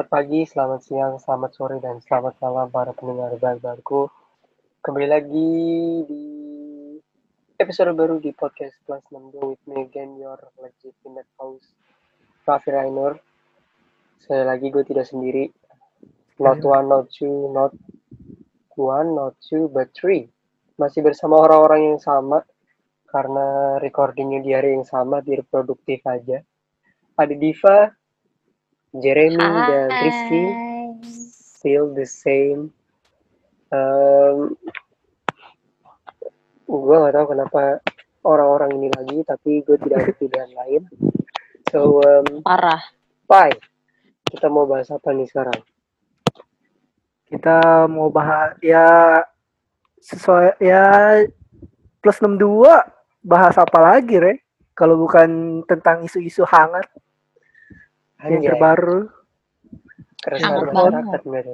Selamat pagi, selamat siang, selamat sore, dan selamat malam para pendengar baru Kembali lagi di episode baru di podcast Plus 62 with me again, your legitimate host, Raffi Rainer. Saya lagi gue tidak sendiri. Not one, not two, not one, not two, but three. Masih bersama orang-orang yang sama, karena recordingnya di hari yang sama, biar produktif aja. Ada Diva, Jeremy Hai. dan Rizky still the same. Um, gue gak tahu kenapa orang-orang ini lagi, tapi gue tidak ada pilihan lain. So, um, Parah. Pai, kita mau bahas apa nih sekarang? kita mau bahas ya sesuai ya plus 62 bahas apa lagi re kalau bukan tentang isu-isu hangat yang terbaru keresahan masyarakat bener.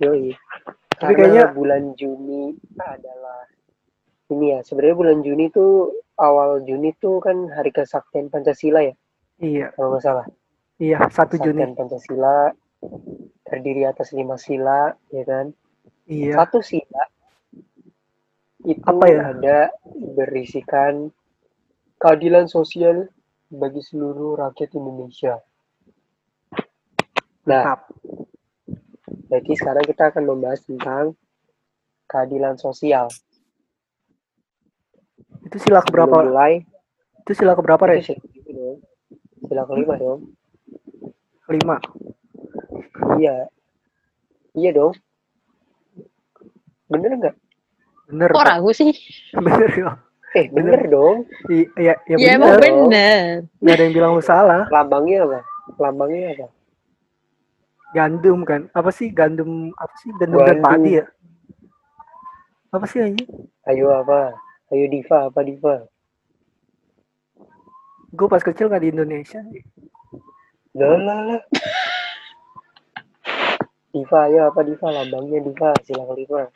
Yoi. Tapi Karena kayaknya- bulan Juni adalah ini ya, sebenarnya bulan Juni tuh awal Juni tuh kan hari kesaktian Pancasila ya, iya kalau nggak salah. iya satu Juni Kesaktian Pancasila terdiri atas lima sila, ya kan? iya Satu sila itu Apa ya? ada berisikan keadilan sosial bagi seluruh rakyat Indonesia. Nah, mantap Jadi sekarang kita akan membahas tentang keadilan sosial. itu sila keberapa mulai, itu sila keberapa re sila kelima dong. Kelima Iya. Iya dong. Bener nggak? bener Kok ragu sih? bener ya Eh, bener dong. I- iya ya Ya emang bener bener. nggak ada yang bilang lu salah Lambangnya apa? Lambangnya apa? Gandum kan apa sih gandum apa sih gandum dan padi ya apa sih ini Ayo apa? Ayo Diva, apa Diva? gue pas kecil nggak di Indonesia Lah lah lah. Diva, ayo apa Diva? Lambangnya Diva, sila kelima.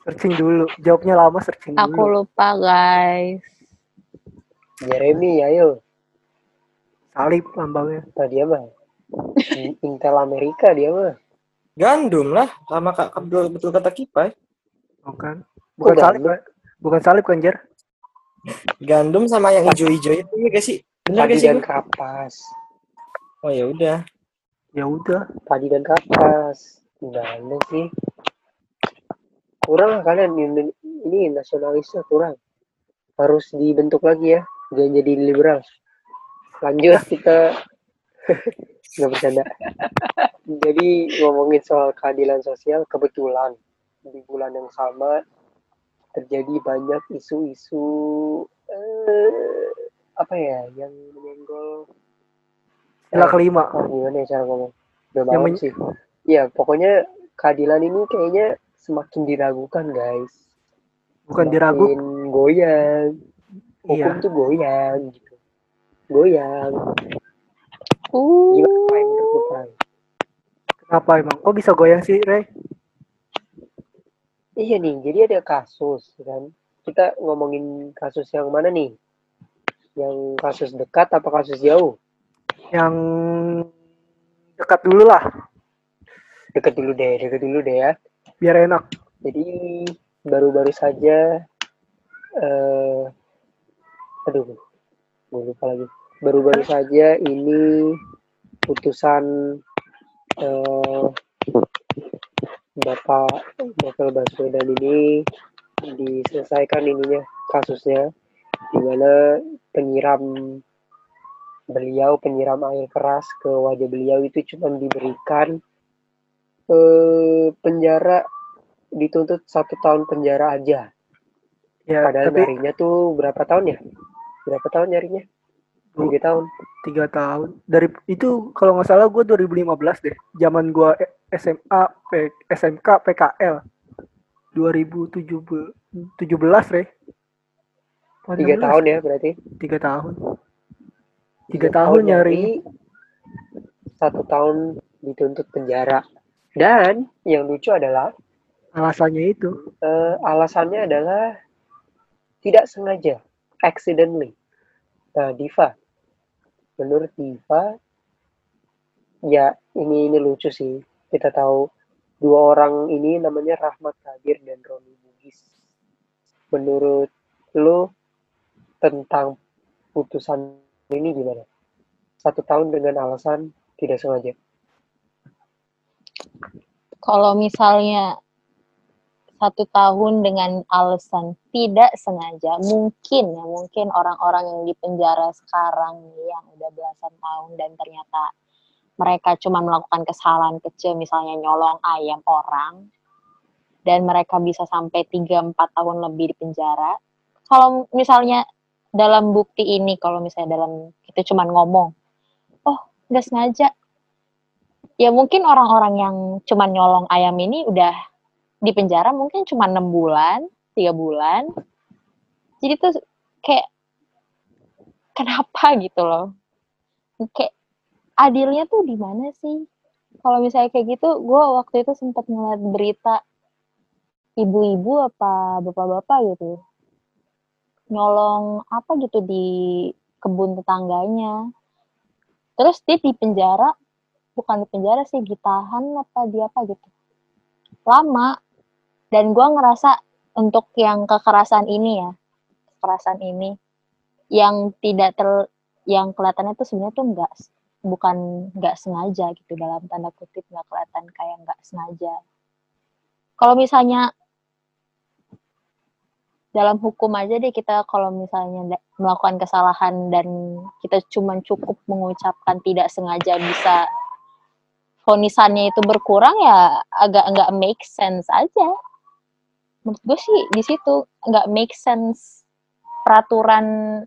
searching dulu jawabnya lama searching Aku dulu lupa guys. Jeremy, ayo. salib lambangnya dia mah. Intel Amerika dia mah. Gandum lah, sama kak betul, betul kata Kipai. bukan bukan Kok salib gandum? kan bukan salib kan Jer Gandum sama yang hijau-hijau itu ya gak sih? Benar Padi gak sih? dan kapas. Oh ya udah. ya udah Padi dan kapas. Gimana sih? Kurang kalian ini, ini nasionalisnya kurang. Harus dibentuk lagi ya. Jangan jadi liberal. Lanjut kita nggak bercanda. Jadi ngomongin soal keadilan sosial kebetulan di bulan yang sama terjadi banyak isu-isu eh, apa ya yang menyenggol sila kelima Oh, gimana ya cara ngomong? Udah Yang men- sih. Iya, pokoknya keadilan ini kayaknya semakin diragukan, guys. bukan Semakin diragu goyang. Hukum iya tuh goyang gitu. Goyang. Uh, menurut kenapa emang kok bisa goyang sih Re Iya nih, jadi ada kasus kan. Kita ngomongin kasus yang mana nih? Yang kasus dekat apa kasus jauh? yang dekat dulu lah Deket dulu deh, deket dulu deh ya. biar enak Jadi baru-baru saja eh aduh gue lupa lagi. Baru-baru saja ini putusan eh Bapak Novel Baswedan ini diselesaikan ininya kasusnya di mana penyiram beliau penyiram air keras ke wajah beliau itu cuma diberikan eh penjara dituntut satu tahun penjara aja. ya Padahal tapi nyarinya tuh berapa tahun ya? Berapa tahun nyarinya? Tiga tahun. tiga tahun dari itu kalau nggak salah gue 2015 deh zaman gue SMA P, SMK PKL 2017 Re Oh, Tiga 16. tahun ya berarti. tiga tahun tiga tahun nyari Satu tahun dituntut penjara. Dan yang lucu adalah alasannya itu eh, alasannya adalah tidak sengaja, accidentally. Nah, Diva, menurut Diva, ya ini ini lucu sih. Kita tahu dua orang ini namanya Rahmat Kadir dan Roni Bugis. Menurut lu tentang putusan ini gimana? Satu tahun dengan alasan tidak sengaja? Kalau misalnya satu tahun dengan alasan tidak sengaja, mungkin ya mungkin orang-orang yang di penjara sekarang yang udah belasan tahun dan ternyata mereka cuma melakukan kesalahan kecil, misalnya nyolong ayam orang, dan mereka bisa sampai 3-4 tahun lebih di penjara. Kalau misalnya dalam bukti ini, kalau misalnya dalam kita cuma ngomong, oh nggak sengaja, ya mungkin orang-orang yang cuma nyolong ayam ini udah di penjara mungkin cuma enam bulan, tiga bulan. Jadi tuh kayak kenapa gitu loh? Kayak adilnya tuh di mana sih? Kalau misalnya kayak gitu, gue waktu itu sempat ngeliat berita ibu-ibu apa bapak-bapak gitu nyolong apa gitu di kebun tetangganya. Terus dia di penjara, bukan di penjara sih, ditahan apa dia apa gitu. Lama. Dan gue ngerasa untuk yang kekerasan ini ya, kekerasan ini, yang tidak ter, yang kelihatannya tuh sebenarnya tuh enggak, bukan nggak sengaja gitu dalam tanda kutip nggak kelihatan kayak nggak sengaja. Kalau misalnya dalam hukum aja deh kita kalau misalnya melakukan kesalahan dan kita cuma cukup mengucapkan tidak sengaja bisa fonisannya itu berkurang ya agak nggak make sense aja menurut gue sih di situ nggak make sense peraturan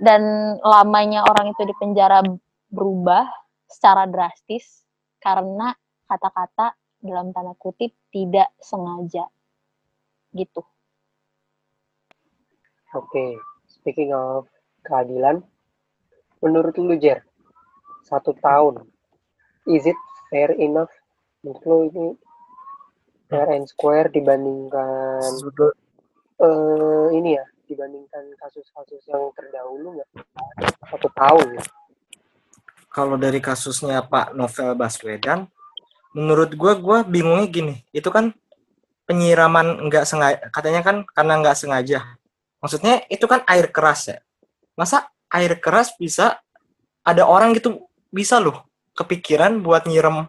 dan lamanya orang itu di penjara berubah secara drastis karena kata-kata dalam tanda kutip tidak sengaja gitu Oke, speaking of keadilan, menurut lu Jer, satu tahun, is it fair enough? Menurut lu ini and square dibandingkan uh, ini ya, dibandingkan kasus-kasus yang terdahulu nggak? Satu tahun ya? Kalau dari kasusnya Pak Novel Baswedan, menurut gue, gue bingungnya gini, itu kan penyiraman nggak sengaja, katanya kan karena nggak sengaja maksudnya itu kan air keras ya masa air keras bisa ada orang gitu bisa loh kepikiran buat nyirem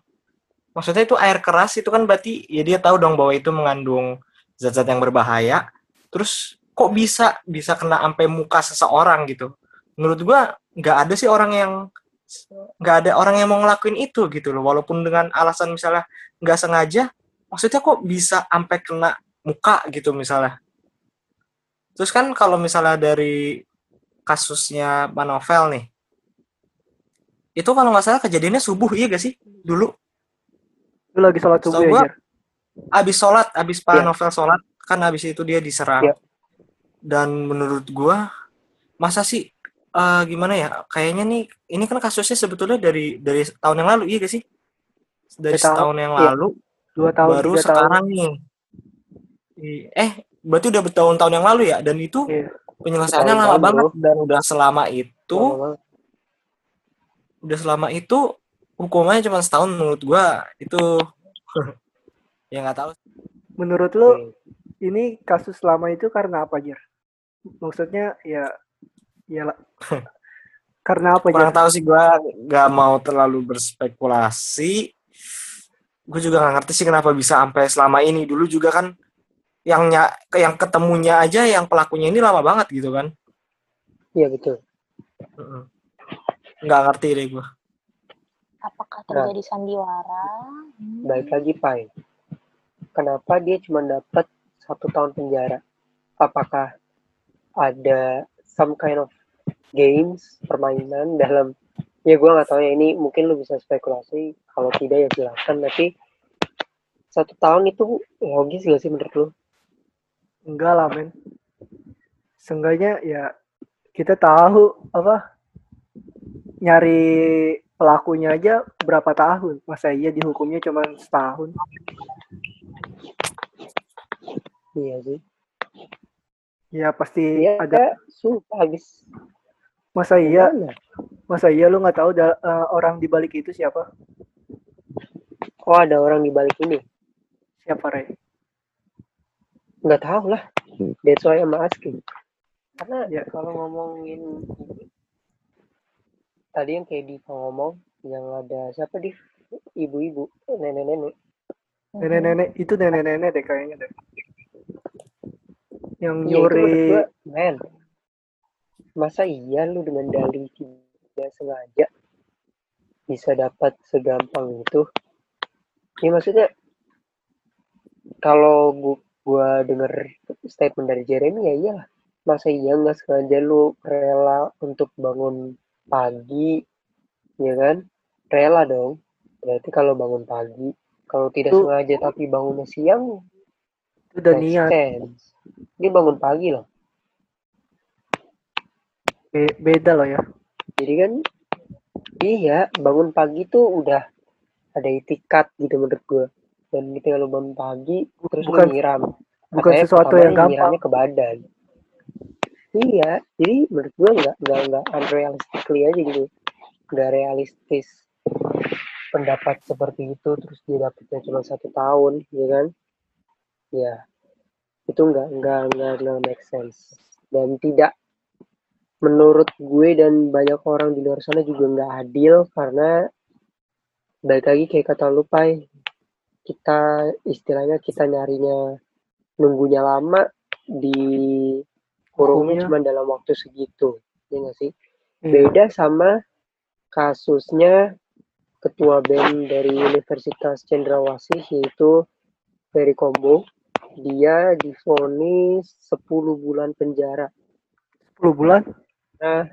maksudnya itu air keras itu kan berarti ya dia tahu dong bahwa itu mengandung zat-zat yang berbahaya terus kok bisa bisa kena sampai muka seseorang gitu menurut gua nggak ada sih orang yang nggak ada orang yang mau ngelakuin itu gitu loh walaupun dengan alasan misalnya nggak sengaja maksudnya kok bisa sampai kena muka gitu misalnya Terus kan kalau misalnya dari kasusnya Pak Novel nih, itu kalau nggak salah kejadiannya subuh, iya gak sih? Dulu. Lu lagi sholat subuh ya, Abis sholat, abis Pak yeah. Novel sholat, kan abis itu dia diserang. Yeah. Dan menurut gua, masa sih, uh, gimana ya, kayaknya nih, ini kan kasusnya sebetulnya dari dari tahun yang lalu, iya gak sih? Dari setahun yang iya. lalu, dua tahun, baru sekarang tahun. nih. Eh, berarti udah bertahun-tahun yang lalu ya dan itu iya. penyelesaiannya lama banget dan udah selama itu udah selama itu hukumannya cuma setahun menurut gua itu. Ya nggak tahu. Menurut lo ini kasus lama itu karena apa Jir? maksudnya ya ya karena apa Kurang tahu sih gua nggak mau terlalu berspekulasi. Gue juga nggak ngerti sih kenapa bisa sampai selama ini. Dulu juga kan yang yang ketemunya aja yang pelakunya ini lama banget gitu kan. Iya betul. Nggak ngerti deh gue apakah terjadi nah, sandiwara? Hmm. baik lagi pai kenapa dia cuma dapat satu tahun penjara? Apakah ada some kind of games permainan dalam ya gue nggak tahu ya ini mungkin lu bisa spekulasi. Kalau tidak ya jelaskan tapi satu tahun itu logis gak sih menurut lu? Enggak lah men. Seenggaknya ya kita tahu apa nyari pelakunya aja berapa tahun masa iya dihukumnya cuma setahun iya sih ya pasti ya, ada sumpah habis masa iya Masa iya lu nggak tahu da- eh, orang di balik itu siapa? Oh ada orang di balik ini. Siapa Rey? Nggak tahu lah. That's why I'm asking. Karena Ya. kalau ngomongin tadi yang kayak Diva ngomong, yang ada siapa di ibu-ibu, nenek-nenek. Nenek-nenek itu nenek-nenek deh kayaknya deh. Yang Iya nyuri gua, men. Masa iya lu dengan dalih tidak sengaja bisa dapat segampang itu? Ya maksudnya kalau bu, gua denger statement dari Jeremy ya iyalah. Masa iya nggak sengaja lu rela untuk bangun pagi, ya kan? Rela dong. Berarti kalau bangun pagi, kalau tidak Itu- sengaja tapi bangunnya siang, itu udah niat. sense. Dia bangun pagi loh. Be- beda loh ya. Jadi kan iya bangun pagi tuh udah ada itikat gitu menurut gue. Dan ketika lu bangun pagi terus Bukan- nyiram. bukan Katanya sesuatu yang gampang. ke badan. Iya, jadi menurut gue nggak nggak nggak unrealistically aja gitu, nggak realistis pendapat seperti itu terus dia dapetnya cuma satu tahun, ya kan? Ya, itu nggak nggak nggak nggak make sense dan tidak menurut gue dan banyak orang di luar sana juga nggak adil karena balik lagi kayak kata lu Pai, kita istilahnya kita nyarinya nunggunya lama di kurungnya Hukumnya. cuma dalam waktu segitu ya nggak sih Iya. beda sama kasusnya ketua BEM dari Universitas Cendrawasih yaitu Ferry Kombo dia divonis 10 bulan penjara 10 bulan. karena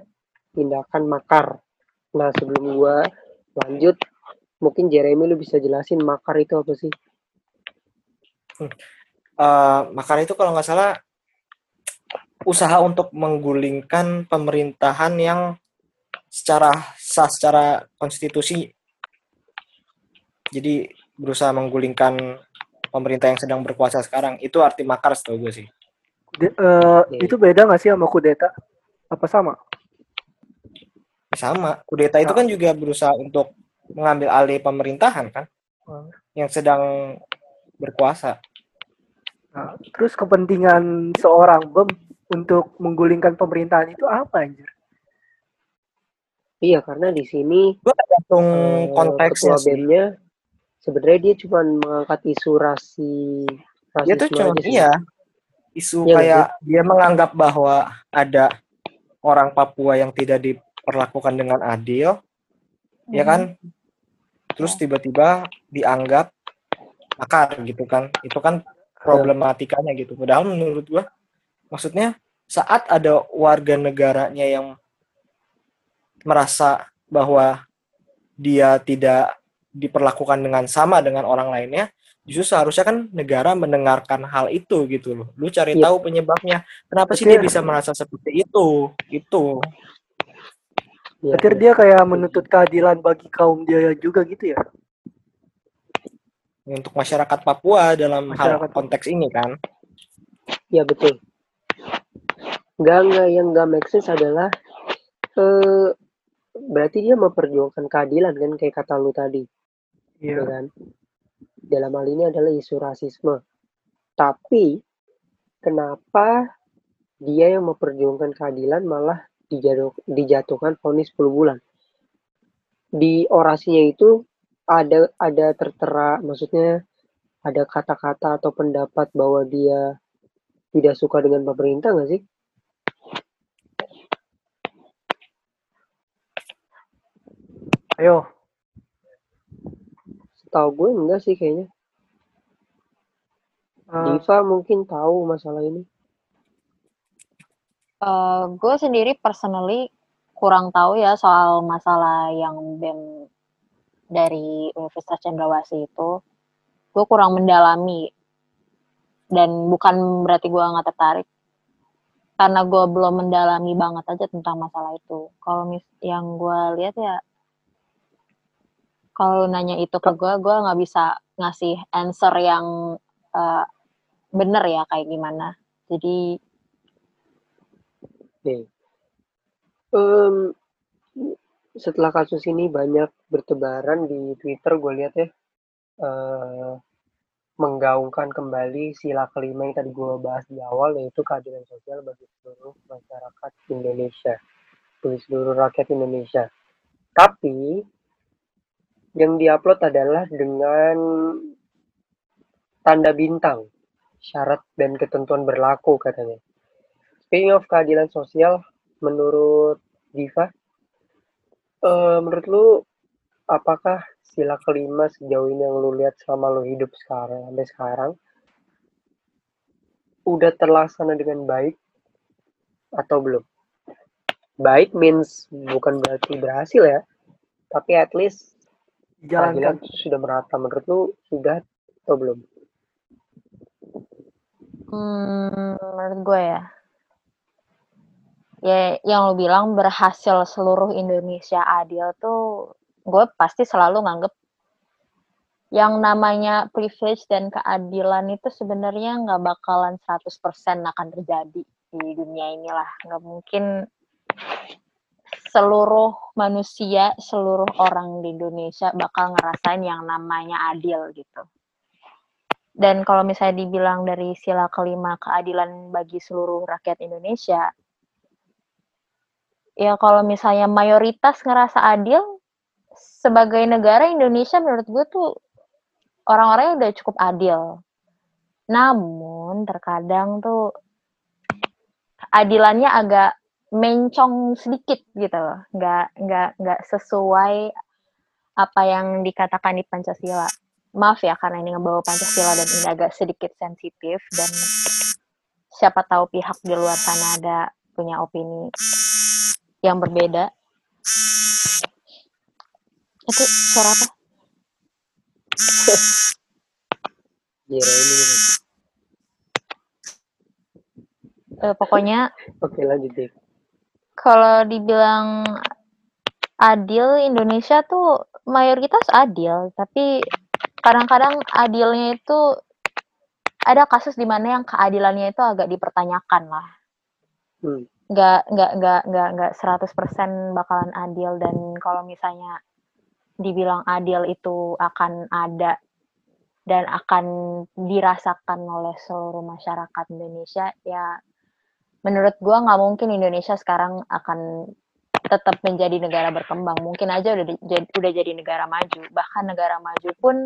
tindakan makar nah sebelum gua lanjut mungkin Jeremy lu bisa jelasin makar itu apa sih Eh, makar itu kalau nggak salah usaha untuk menggulingkan pemerintahan yang secara sah secara konstitusi jadi berusaha menggulingkan pemerintah yang sedang berkuasa sekarang itu arti makar setahu gue sih De- eh, Iya. itu beda nggak sih sama kudeta? Apa sama? sama kudeta itu kan juga berusaha untuk mengambil alih pemerintahan kan Hmm. yang sedang berkuasa Nah, terus kepentingan seorang bem untuk menggulingkan pemerintahan itu apa anjir? iya karena di sini gue tergantung eh, konteksnya ketua sih. BEM-nya sebenarnya dia cuma mengangkat isu rasi dia tuh rasisme cuma iya isu Iya nggak kayak dia menganggap bahwa ada orang Papua yang tidak diperlakukan dengan adil ya kan? Terus tiba-tiba dianggap makar gitu kan? Itu kan problematikanya gitu. Padahal menurut gua maksudnya saat ada warga negaranya yang merasa bahwa dia tidak diperlakukan dengan sama dengan orang lainnya justru seharusnya kan negara mendengarkan hal itu gitu loh lu cari Iya. tahu penyebabnya kenapa sih Berarti- dia bisa merasa seperti itu itu Berarti dia kayak menuntut keadilan bagi kaum dia juga gitu ya? untuk masyarakat Papua dalam hal Masyarakat. konteks ini kan Iya betul. Enggak enggak yang enggak make sense adalah eh berarti dia memperjuangkan keadilan kan kayak kata lu tadi, Iya. kan? Dalam hal ini adalah isu rasisme. Tapi kenapa dia yang memperjuangkan keadilan malah dijatuh, dijatuhkan vonis 10 bulan? Di orasinya itu ada ada tertera maksudnya ada kata-kata atau pendapat bahwa dia tidak suka dengan pemerintah nggak sih? Ayo, Setahu gue enggak sih kayaknya. eh, Diva mungkin tahu masalah ini. gue sendiri personally kurang tahu ya soal masalah yang BEM dari Universitas Cendrawasih itu. Gue kurang mendalami dan bukan berarti gue nggak tertarik karena gue belum mendalami banget aja tentang masalah itu. Kalau mis yang gue lihat ya kalau nanya itu ke gue, gue nggak bisa ngasih answer yang eh, bener ya kayak gimana. Jadi Nih. Em, setelah kasus ini banyak bertebaran di Twitter gue lihat ya eh, menggaungkan kembali sila kelima yang tadi gue bahas di awal yaitu keadilan sosial bagi seluruh masyarakat Indonesia. Bagi seluruh rakyat Indonesia. Tapi yang diupload adalah dengan tanda bintang syarat dan ketentuan berlaku katanya. Speaking of keadilan sosial menurut Diva eh, menurut lu apakah sila kelima sejauh ini yang lu lihat selama lu hidup sekarang sampai sekarang udah terlaksana dengan baik atau belum? Baik means bukan berarti berhasil ya, tapi at least Jalankan. sudah merata. Menurut lu sudah atau belum? Hmm, menurut gue ya. Ya, yang lo bilang berhasil seluruh Indonesia adil tuh gue pasti selalu nganggep yang namanya privilege dan keadilan itu sebenarnya nggak bakalan 100% akan terjadi di dunia inilah. Nggak mungkin seluruh manusia, seluruh orang di Indonesia bakal ngerasain yang namanya adil gitu. Dan kalau misalnya dibilang dari sila kelima keadilan bagi seluruh rakyat Indonesia, ya kalau misalnya mayoritas ngerasa adil, sebagai negara Indonesia menurut gue tuh orang-orangnya udah cukup adil. Namun terkadang tuh keadilannya agak mencong sedikit gitu loh, nggak nggak nggak sesuai apa yang dikatakan di Pancasila. Maaf ya karena ini ngebawa Pancasila dan ini agak sedikit sensitif dan siapa tahu pihak di luar sana ada punya opini yang berbeda. Itu suara apa? Gila ini lagi. Eh, pokoknya Oke lanjut deh. kalau dibilang adil Indonesia tuh mayoritas adil, tapi kadang-kadang adilnya itu ada kasus di mana yang keadilannya itu agak dipertanyakan lah. Hmm. Nggak nggak nggak nggak nggak 100% bakalan adil dan kalau misalnya dibilang adil itu akan ada dan akan dirasakan oleh seluruh masyarakat Indonesia ya menurut gua nggak mungkin Indonesia sekarang akan tetap menjadi negara berkembang. Mungkin aja udah di- jadi, udah jadi negara maju. Bahkan negara maju pun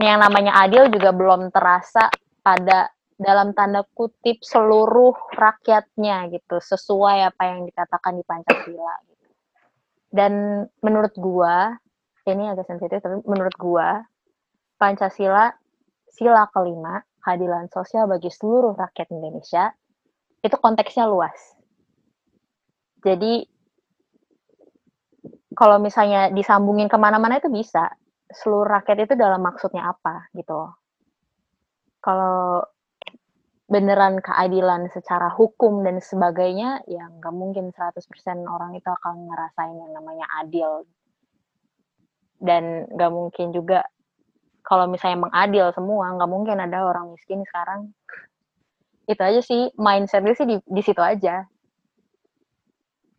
yang namanya adil juga belum terasa pada dalam tanda kutip seluruh rakyatnya gitu. Sesuai apa yang dikatakan di Pancasila. Dan menurut gua ini agak sensitif tapi menurut gua Pancasila sila kelima keadilan sosial bagi seluruh rakyat Indonesia itu konteksnya luas. Jadi kalau misalnya disambungin ke mana-mana itu bisa. Seluruh rakyat itu dalam maksudnya apa gitu. Kalau beneran keadilan secara hukum dan sebagainya, ya nggak mungkin 100% orang itu akan ngerasain yang namanya adil. Dan nggak mungkin juga kalau misalnya mengadil semua, nggak mungkin ada orang miskin sekarang. Itu aja sih, mindsetnya sih di, di situ aja.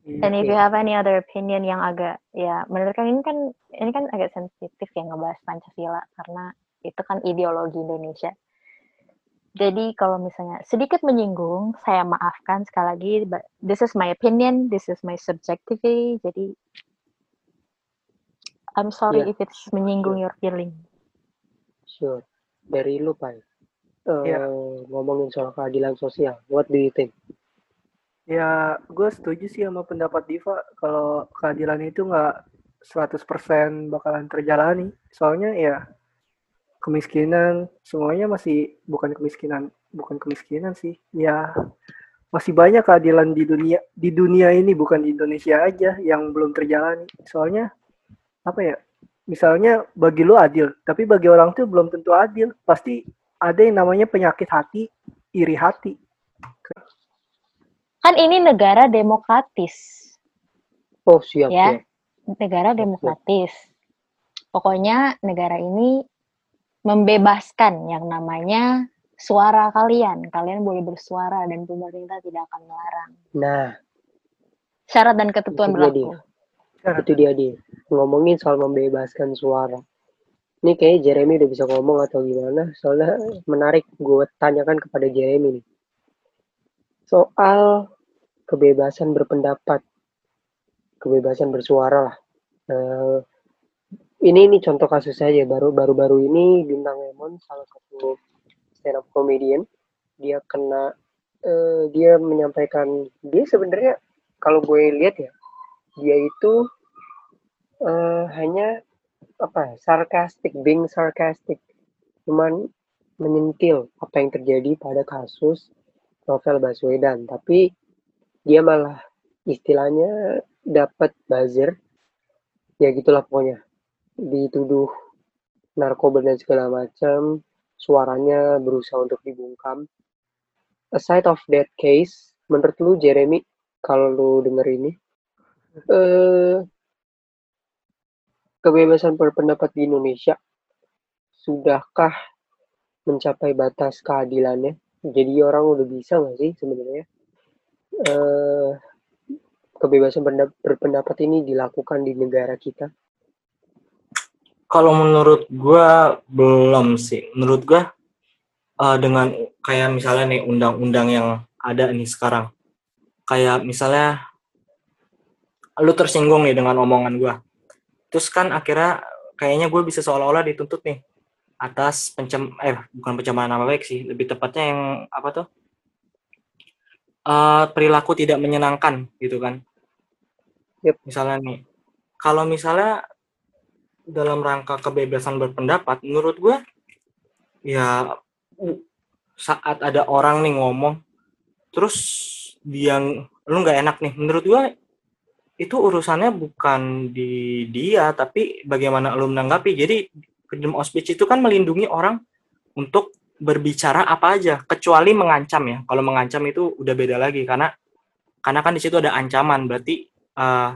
And if you have any other opinion yang agak ya menurut kan ini kan ini kan agak sensitif ya ngebahas Pancasila karena itu kan ideologi Indonesia. Jadi kalau misalnya sedikit menyinggung, saya maafkan sekali lagi. But this is my opinion, this is my subjectivity. Jadi I'm sorry Yeah, if it's menyinggung your feeling. Sure. Dari lu, Pai. Eh, Iya. ngomongin soal keadilan sosial, what do you think? Ya, gue setuju sih sama pendapat Diva kalau keadilan itu nggak 100% bakalan terjalani. Soalnya ya kemiskinan semuanya masih bukan kemiskinan, bukan kemiskinan sih. Ya masih banyak keadilan di dunia di dunia ini bukan di Indonesia aja yang belum terjalani. Soalnya apa ya? Misalnya bagi lu adil, tapi bagi orang tuh belum tentu adil. Pasti ada yang namanya penyakit hati, iri hati. Kan ini negara demokratis. Oh, siap, Ya. siap. negara demokratis. Pokoknya negara ini membebaskan yang namanya suara kalian. Kalian boleh bersuara dan pemerintah tidak akan melarang. Nah, Syarat dan ketentuan Itu dia, berlaku. Bicara. itu dia dia ngomongin soal membebaskan suara. Ini kayaknya Jeremy udah bisa ngomong atau gimana? Soalnya menarik gue tanyakan kepada Jeremy nih. Soal kebebasan berpendapat kebebasan bersuara lah. Eh, ini ini contoh kasus saja baru baru baru ini bintang Emon salah satu stand up comedian dia kena eh, dia menyampaikan dia sebenarnya kalau gue lihat ya dia itu eh, hanya apa ya, sarcastic being sarcastic cuman menyentil apa yang terjadi pada kasus novel Baswedan. Tapi dia malah istilahnya dapat buzzer. Ya gitulah pokoknya. Dituduh narkoba dan segala macam. Suaranya berusaha untuk dibungkam. Aside of that case. Menurut lu Jeremy kalau lu denger ini? Eh kebebasan berpendapat di Indonesia sudahkah mencapai batas keadilannya jadi orang udah bisa nggak sih sebenarnya eh kebebasan berpendapat ini dilakukan di negara kita Kalau menurut gua belum sih. Menurut gua eh, dengan kayak misalnya nih undang-undang yang ada nih sekarang. Kayak misalnya lu tersinggung nih dengan omongan gua. Terus kan akhirnya kayaknya gue bisa seolah-olah dituntut nih atas pencem eh bukan pencemaran nama baik sih, lebih tepatnya yang apa tuh? Eh, perilaku tidak menyenangkan gitu kan. Yep. Misalnya nih, kalau misalnya dalam rangka kebebasan berpendapat, menurut gue ya saat ada orang nih ngomong, terus dia lu nggak enak nih, menurut gue itu urusannya bukan di dia, tapi bagaimana lu menanggapi. Jadi freedom of speech itu kan melindungi orang untuk berbicara apa aja, kecuali mengancam ya. Kalau mengancam itu udah beda lagi karena karena kan di situ ada ancaman, berarti eh,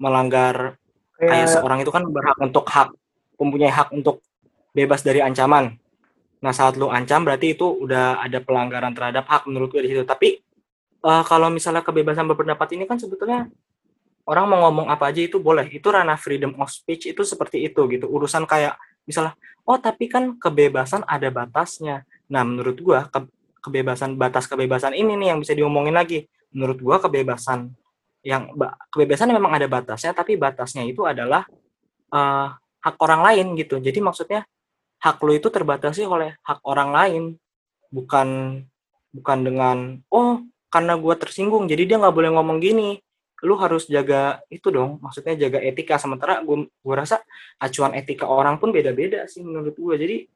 melanggar kayak Kayak seorang itu kan berhak untuk hak mempunyai hak untuk bebas dari ancaman. Nah, saat lu ancam berarti itu udah ada pelanggaran terhadap hak menurut gue di situ. Tapi eh, kalau misalnya kebebasan berpendapat ini kan sebetulnya orang mau ngomong apa aja itu boleh. Itu ranah freedom of speech itu seperti itu gitu. Urusan kayak misalnya oh tapi kan kebebasan ada batasnya. Nah, menurut gua ke- kebebasan batas kebebasan ini nih yang bisa diomongin lagi. Menurut gua kebebasan yang ba- kebebasan memang ada batasnya tapi batasnya itu adalah eh, hak orang lain gitu jadi maksudnya hak lu itu terbatasi oleh hak orang lain bukan bukan dengan oh karena gua tersinggung jadi dia nggak boleh ngomong gini. Lu harus jaga itu dong maksudnya jaga etika. Sementara gua gua rasa acuan etika orang pun beda-beda sih menurut gua. Jadi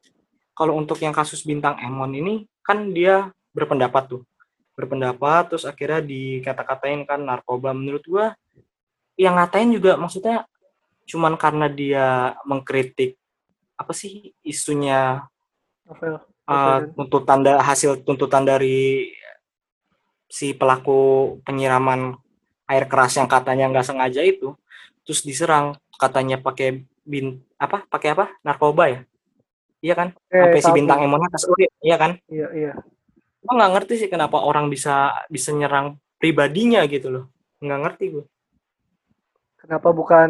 kalau untuk yang kasus bintang Emon ini kan dia berpendapat tuh. Berpendapat terus akhirnya dikata-katain kan narkoba. Menurut gua yang ngatain juga maksudnya cuman karena dia mengkritik apa sih isunya novel. uh, tuntutan da- hasil tuntutan dari si pelaku penyiraman air keras yang katanya nggak sengaja itu terus diserang katanya pakai bin apa pakai apa? Narkoba ya? Iya kan? Eh, sampai si bintang emonnya tes urin iya kan? Iya, iya. gue nggak ngerti sih kenapa orang bisa bisa nyerang pribadinya gitu loh. Nggak ngerti gue Kenapa bukan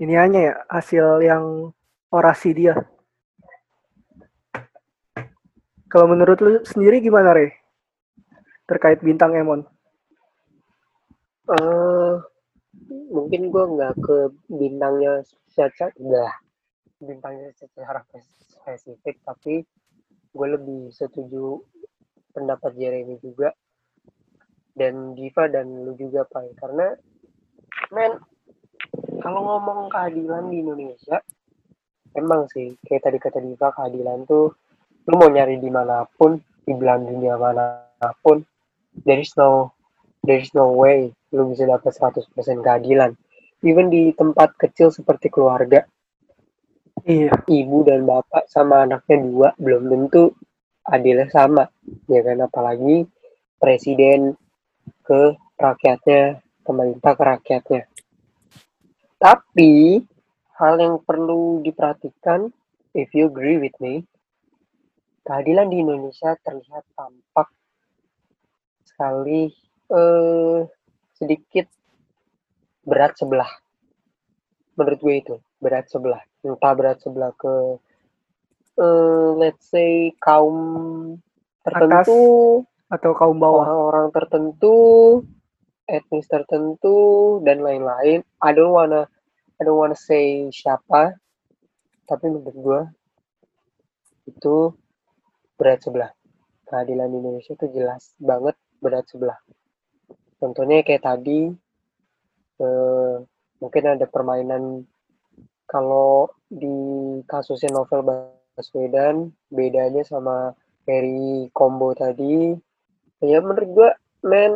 ini hanya ya hasil yang orasi dia? Kalau menurut lu sendiri gimana, Re? Terkait bintang Emon. eh mungkin gue nggak ke bintangnya secara enggak bintangnya secara spes- spesifik tapi gue lebih setuju pendapat Jeremy juga dan Diva dan lu juga Pak karena men kalau ngomong keadilan di Indonesia emang sih kayak tadi kata Diva keadilan tuh lu mau nyari di mana pun di belahan dunia mana pun there is no there is no way lu bisa dapat 100% keadilan. Even di tempat kecil seperti keluarga. Iya, ibu dan bapak sama anaknya dua belum tentu adilnya sama. Ya kan apalagi presiden ke rakyatnya pemerintah ke rakyatnya. Tapi hal yang perlu diperhatikan if you agree with me keadilan di Indonesia terlihat tampak sekali. Eh, sedikit berat sebelah. Menurut gue itu berat sebelah. Entah berat sebelah ke uh, let's say kaum tertentu. Atau kaum bawah. Orang-orang tertentu etnis tertentu dan lain-lain. I don't wanna I don't wanna say siapa tapi menurut gue itu berat sebelah. Keadilan Indonesia itu jelas banget berat sebelah. Contohnya kayak tadi eh, mungkin ada permainan kalau di kasusnya novel Baswedan bedanya sama Harry Combo tadi. Ya menurut gue men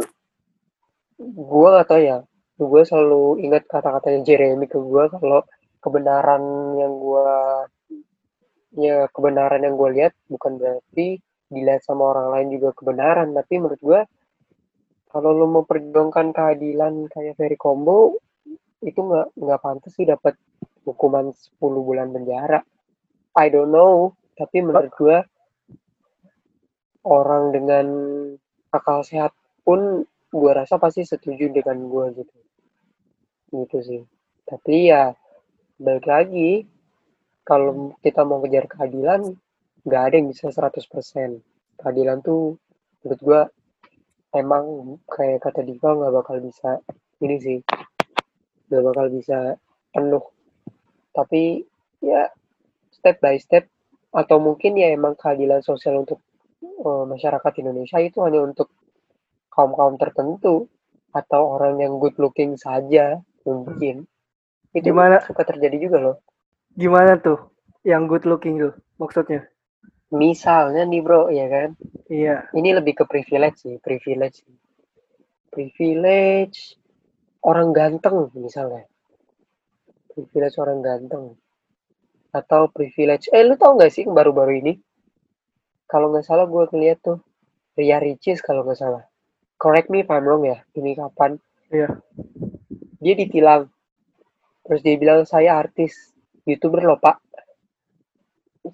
gue gak tau ya. Gue selalu ingat kata-katanya Jeremy ke gue kalau kebenaran yang gue ya kebenaran yang gue lihat bukan berarti dilihat sama orang lain juga kebenaran. Tapi menurut gue kalau lo mau perjuangkan keadilan kayak Ferry Combo itu nggak nggak pantas sih dapat hukuman 10 bulan penjara. I don't know tapi menurut gue orang dengan akal sehat pun gue rasa pasti setuju dengan gue gitu. Gitu sih. Tapi ya balik lagi kalau kita mau kejar keadilan nggak ada yang bisa 100% keadilan tuh menurut gue emang kayak kata Diva nggak bakal bisa ini sih nggak bakal bisa penuh. Tapi ya step by step atau mungkin ya emang keadilan sosial untuk uh, masyarakat Indonesia itu hanya untuk kaum kaum tertentu atau orang yang good looking saja mungkin. Itu Gimana? suka terjadi juga loh. Gimana tuh yang good looking tuh maksudnya misalnya nih bro ya kan? Iya. Ini lebih ke privilege sih privilege. Privilege orang ganteng misalnya. Privilege orang ganteng. Atau privilege eh lu tau gak sih baru-baru ini? Kalau nggak salah gue ngeliat tuh Ria Ricis kalau nggak salah. Correct me if I'm wrong ya ini kapan? Iya. Dia ditilang. Terus dia bilang saya artis youtuber loh pak.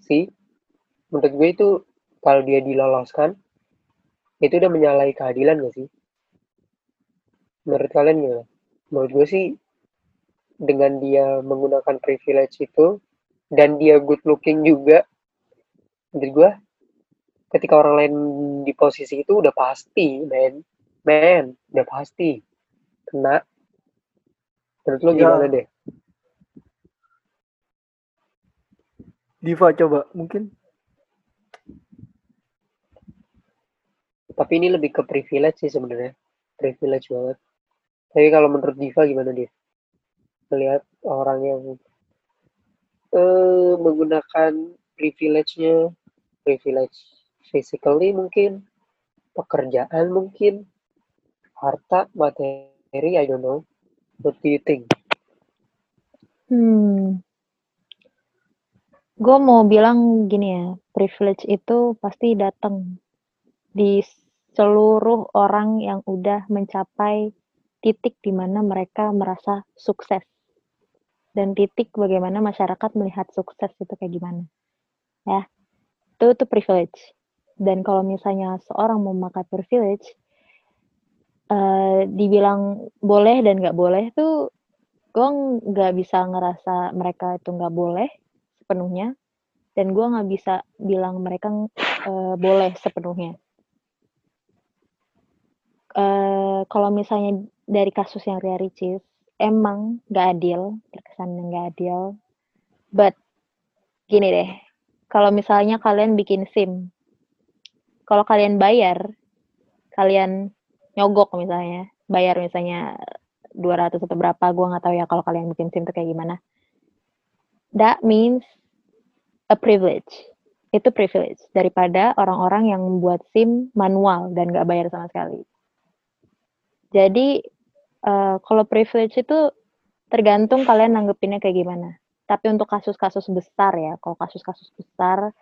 Sih menurut gue itu kalau dia diloloskan itu udah menyalahi keadilan gak sih? Menurut kalian gimana? Menurut gue sih dengan dia menggunakan privilege itu dan dia good looking juga menurut gue ketika orang lain di posisi itu udah pasti men. Men udah pasti. Kena. Menurut lo Ya. gimana deh? Diva coba. Mungkin tapi ini lebih ke privilege sih sebenarnya. Privilege banget. Tapi kalau menurut Diva gimana dia melihat orang yang eh menggunakan privilege-nya privilege physically mungkin pekerjaan mungkin harta materi I don't know. What do you think? Hmm. Gue mau bilang gini ya, privilege itu pasti datang di seluruh orang yang udah mencapai titik di mana mereka merasa sukses. Dan titik bagaimana masyarakat melihat sukses itu kayak gimana. Ya, itu itu privilege. Dan kalau misalnya seorang memakai privilege, eh, dibilang boleh dan nggak boleh tuh gue nggak bisa ngerasa mereka itu nggak boleh sepenuhnya dan gue nggak bisa bilang mereka eh, boleh sepenuhnya eh kalau misalnya dari kasus yang Ria Ricis emang nggak adil terkesan nggak adil. But gini deh kalau misalnya kalian bikin sim kalau kalian bayar kalian nyogok misalnya bayar misalnya 200 atau berapa gue nggak tahu ya kalau kalian bikin sim tuh kayak gimana. That means a privilege. Itu privilege daripada orang-orang yang membuat sim manual dan nggak bayar sama sekali jadi eh, kalau privilege itu tergantung kalian nanggepinnya kayak gimana. Tapi untuk kasus-kasus besar ya kalau kasus-kasus besar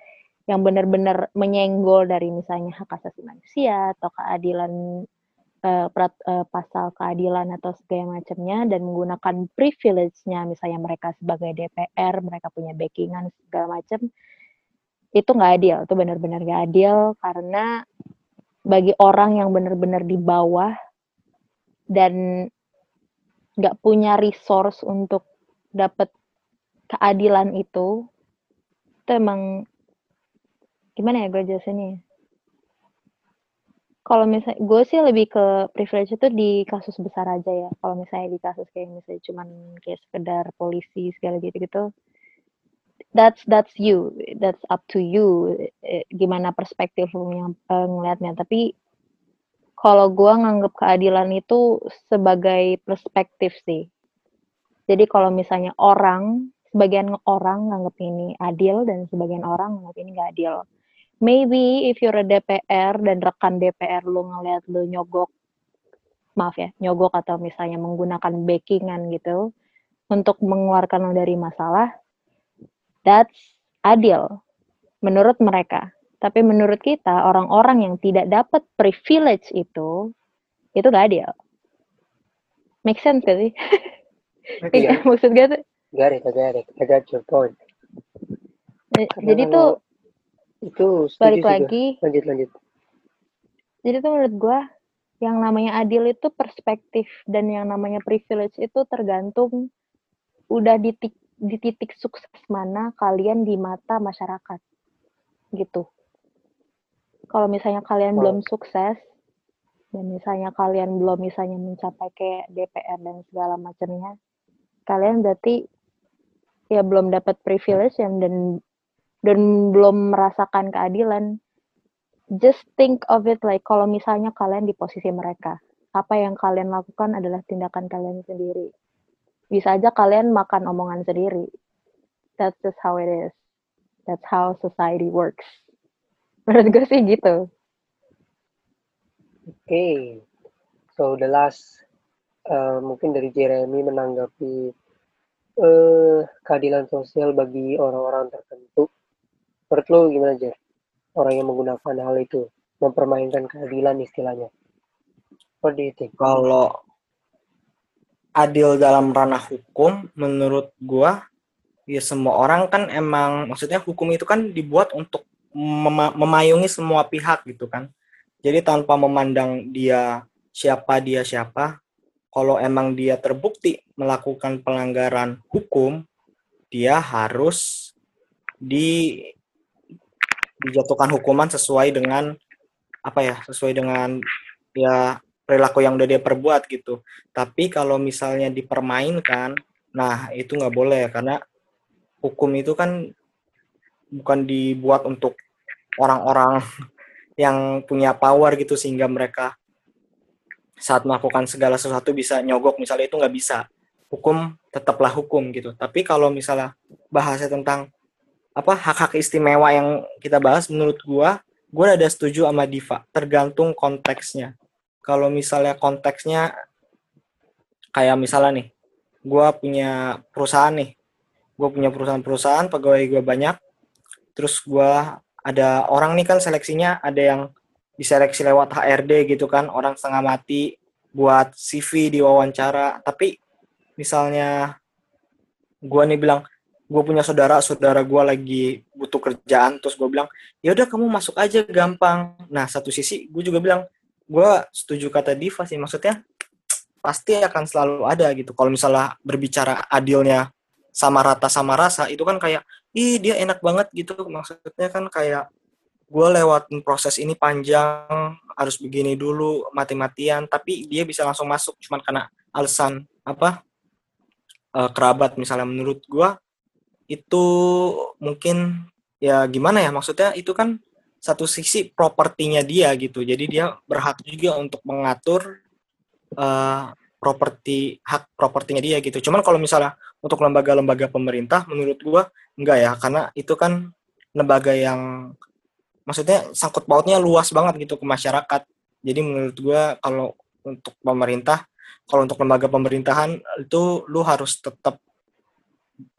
yang benar-benar menyenggol dari misalnya hak asasi manusia atau keadilan eh, perat- eh, pasal keadilan atau segala macamnya dan menggunakan privilege-nya misalnya mereka sebagai DPR mereka punya backingan segala macam itu nggak adil. Itu benar-benar nggak adil karena bagi orang yang benar-benar di bawah dan nggak punya resource untuk dapat keadilan itu itu emang gimana ya gue jelasinnya ya? kalau misalnya gue sih lebih ke privilege itu di kasus besar aja ya kalau misalnya di kasus kayak misalnya cuman kayak sekedar polisi segala gitu gitu that's that's you that's up to you Eh, gimana perspektif yang eh, ngelihatnya tapi kalau gue nganggap keadilan itu sebagai perspektif sih. Jadi kalau misalnya orang sebagian orang nganggap ini adil dan sebagian orang nganggap ini nggak adil. Maybe if you're a DPR dan rekan DPR lu ngelihat lu nyogok maaf ya nyogok atau misalnya menggunakan backingan gitu untuk mengeluarkan lu dari masalah that's adil menurut mereka tapi menurut kita orang-orang yang tidak dapat privilege itu itu gak adil make sense gak sih Iya. maksud gue tuh Got it, I got it. I got your point. Karena jadi tuh itu balik gue. lagi Lanjut, lanjut. jadi tuh menurut gua yang namanya adil itu perspektif dan yang namanya privilege itu tergantung udah di titik, di titik sukses mana kalian di mata masyarakat gitu kalau misalnya kalian Oh. belum sukses dan misalnya kalian belum misalnya mencapai kayak DPR dan segala macamnya kalian berarti ya belum dapat privilege yang dan dan belum merasakan keadilan. Just think of it like kalau misalnya kalian di posisi mereka apa yang kalian lakukan adalah tindakan kalian sendiri. Bisa aja kalian makan omongan sendiri. That's just how it is. That's how society works menurut gue sih gitu Oke. So the last eh, mungkin dari Jeremy menanggapi eh keadilan sosial bagi orang-orang tertentu. Menurut lo gimana Jer? Orang yang menggunakan hal itu mempermainkan keadilan istilahnya. What do you think? Kalau adil dalam ranah hukum, menurut gua, ya semua orang kan emang, maksudnya hukum itu kan dibuat untuk mema- memayungi semua pihak gitu kan. Jadi tanpa memandang dia siapa dia siapa, kalau emang dia terbukti melakukan pelanggaran hukum, dia harus di dijatuhkan hukuman sesuai dengan apa ya, sesuai dengan ya perilaku yang udah dia perbuat gitu. Tapi kalau misalnya dipermainkan, nah itu nggak boleh karena hukum itu kan bukan dibuat untuk orang-orang yang punya power gitu sehingga mereka saat melakukan segala sesuatu bisa nyogok. Misalnya itu nggak bisa. Hukum tetaplah hukum gitu. Tapi kalau misalnya bahasnya tentang apa hak-hak istimewa yang kita bahas menurut gua, gua ada setuju sama Diva, tergantung konteksnya. Kalau misalnya konteksnya kayak misalnya nih, gua punya perusahaan nih, gua punya perusahaan-perusahaan, pegawai gua banyak, terus gua ada orang nih kan seleksinya ada yang diseleksi lewat HRD gitu kan, orang setengah mati buat CV diwawancara, tapi misalnya gua nih bilang gue punya saudara saudara gue lagi butuh kerjaan. Terus gue bilang ya udah kamu masuk aja gampang. Nah satu sisi gue juga bilang gue setuju kata Diva sih maksudnya pasti akan selalu ada gitu. Kalau misalnya berbicara adilnya sama rata sama rasa itu kan kayak ih dia enak banget gitu. Maksudnya kan kayak gue lewatin proses ini panjang harus begini dulu mati-matian. Tapi dia bisa langsung masuk cuman karena alasan apa eh, kerabat misalnya menurut gue itu mungkin ya gimana ya? Maksudnya itu kan satu sisi propertinya dia gitu. Jadi dia berhak juga untuk mengatur eh, properti hak propertinya dia gitu. Cuman kalau misalnya untuk lembaga-lembaga pemerintah menurut gua enggak ya karena itu kan lembaga yang maksudnya sangkut pautnya luas banget gitu ke masyarakat jadi menurut gua kalau untuk pemerintah kalau untuk lembaga pemerintahan itu lu harus tetap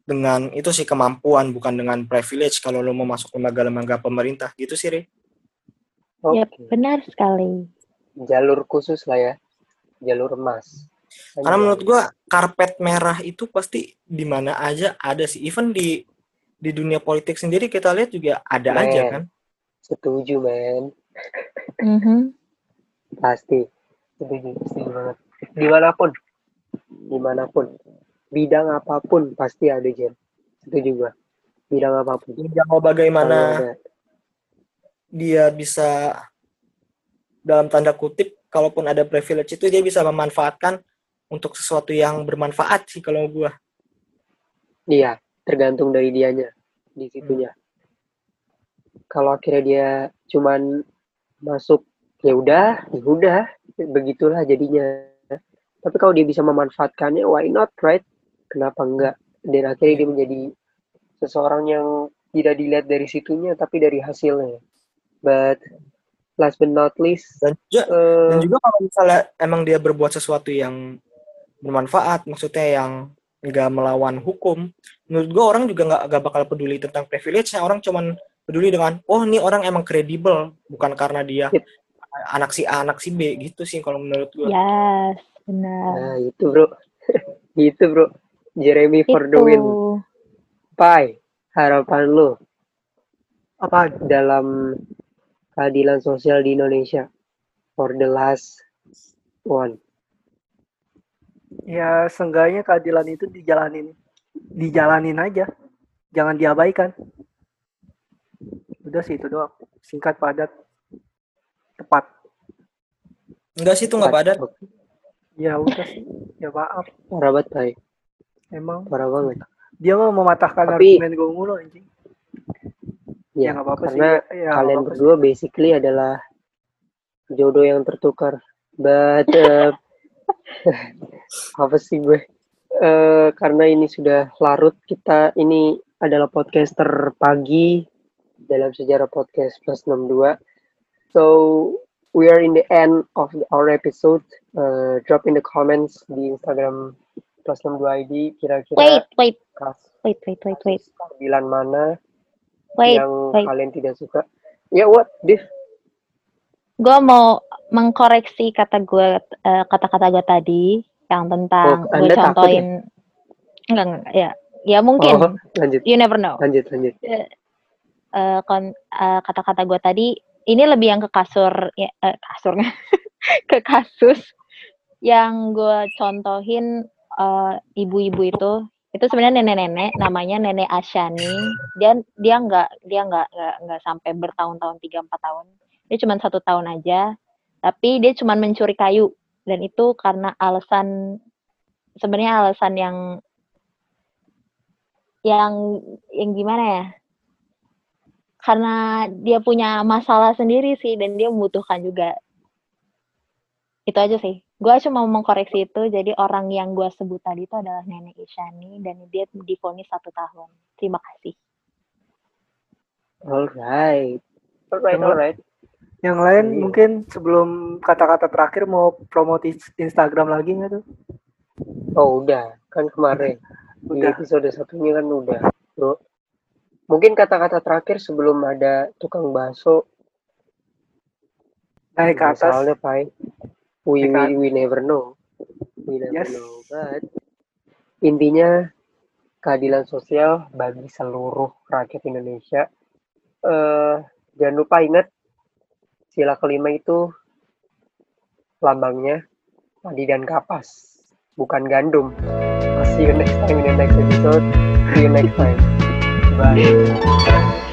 dengan itu sih kemampuan bukan dengan privilege kalau lu mau masuk lembaga-lembaga pemerintah gitu sih Ri. Oke. Yap, benar sekali. Jalur khusus lah ya. Jalur emas. Karena menurut gua karpet merah itu pasti di mana aja ada sih. Even di di dunia politik sendiri kita lihat juga ada Men. aja kan. Setuju, men. Mhm. Pasti. Setuju, setuju banget. Di mana pun. di mana pun bidang apa pun pasti ada Jen itu juga bidang apa pun Ya, mau bagaimana dia bisa dalam tanda kutip kalaupun ada privilege itu dia bisa memanfaatkan untuk sesuatu yang bermanfaat sih kalau gua. Iya, tergantung dari dianya di situnya. Kalau akhirnya dia cuman masuk ya udah, ya udah, begitulah jadinya. Tapi kalau dia bisa memanfaatkannya, why not, right? Kenapa enggak? Dan akhirnya dia menjadi seseorang yang tidak dilihat dari situnya, tapi dari hasilnya. But last but not least, Dan juga eh, dan juga kalau misalnya emang dia berbuat sesuatu yang bermanfaat, maksudnya yang nggak melawan hukum, menurut gua orang juga nggak nggak bakal peduli tentang privilege-nya. Orang cuman peduli dengan, oh ini orang emang kredibel, bukan karena dia Yep. anak si A, anak si B gitu sih kalau menurut gua. Yes, benar. nah itu bro, itu bro, Jeremy for the Itu. win. Pai, harapan lu Apa? dalam keadilan sosial di Indonesia for the last one. Ya seenggaknya keadilan itu dijalanin, dijalanin aja, jangan diabaikan. Udah sih itu doang, singkat padat, tepat. Enggak sih itu nggak padat. Ya udah sih, ya maaf, banget, Pai. emang Parah banget. dia mau mematahkan Tapi- argumen gue mulu anjing. Ya, Ya nggak apa-apa sih. karena Ya, nggak kalian apa-apa sih. berdua basically adalah jodoh yang tertukar. But uh, apa sih gue? Eh, karena ini sudah larut, kita ini adalah podcaster pagi dalam sejarah podcast plus 62. So we are in the end of our episode. Uh, drop in the comments di Instagram plus 62 ID kira-kira Wait, wait, kas- wait, wait, wait, wait, keadilan mana wait. yang wait. kalian tidak suka. Ya, what, Div? Gue mau mengkoreksi kata gue, eh, kata-kata gue tadi yang tentang. Oh, gue contohin. Enggak, enggak, ya, ya mungkin. Oh, lanjut, You never know. lanjut, lanjut. Eh, kon- eh, kata-kata gue tadi ini lebih yang ke kasur ya eh, kasurnya ke kasus yang gue contohin ibu-ibu itu. Itu sebenarnya nenek-nenek namanya nenek Asyani. Dan dia nggak dia nggak nggak sampai bertahun-tahun tiga empat tahun. Dia cuma satu tahun aja. Tapi dia cuma mencuri kayu dan itu karena alasan sebenarnya alasan yang yang yang gimana ya? Karena dia punya masalah sendiri sih dan dia membutuhkan juga. Itu aja sih. Gue cuma mau mengkoreksi itu. Jadi orang yang gue sebut tadi itu adalah nenek Isyani dan dia difonis satu tahun. Terima kasih. Alright. Alright, alright. Yang lain Iya. mungkin sebelum kata-kata terakhir mau promote Instagram lagi nggak tuh? Oh, udah. Kan kemarin. Di Udah. episode satunya kan udah, bro. Mungkin kata-kata terakhir sebelum ada tukang bakso. Naik ke atas. Misalnya, Pai. We, we, we never know. We never Yes. know. But, intinya, keadilan sosial bagi seluruh rakyat Indonesia. eh jangan lupa ingat, sila kelima itu lambangnya padi dan kapas, bukan gandum. See you next time in the next episode. See you next time. Bye.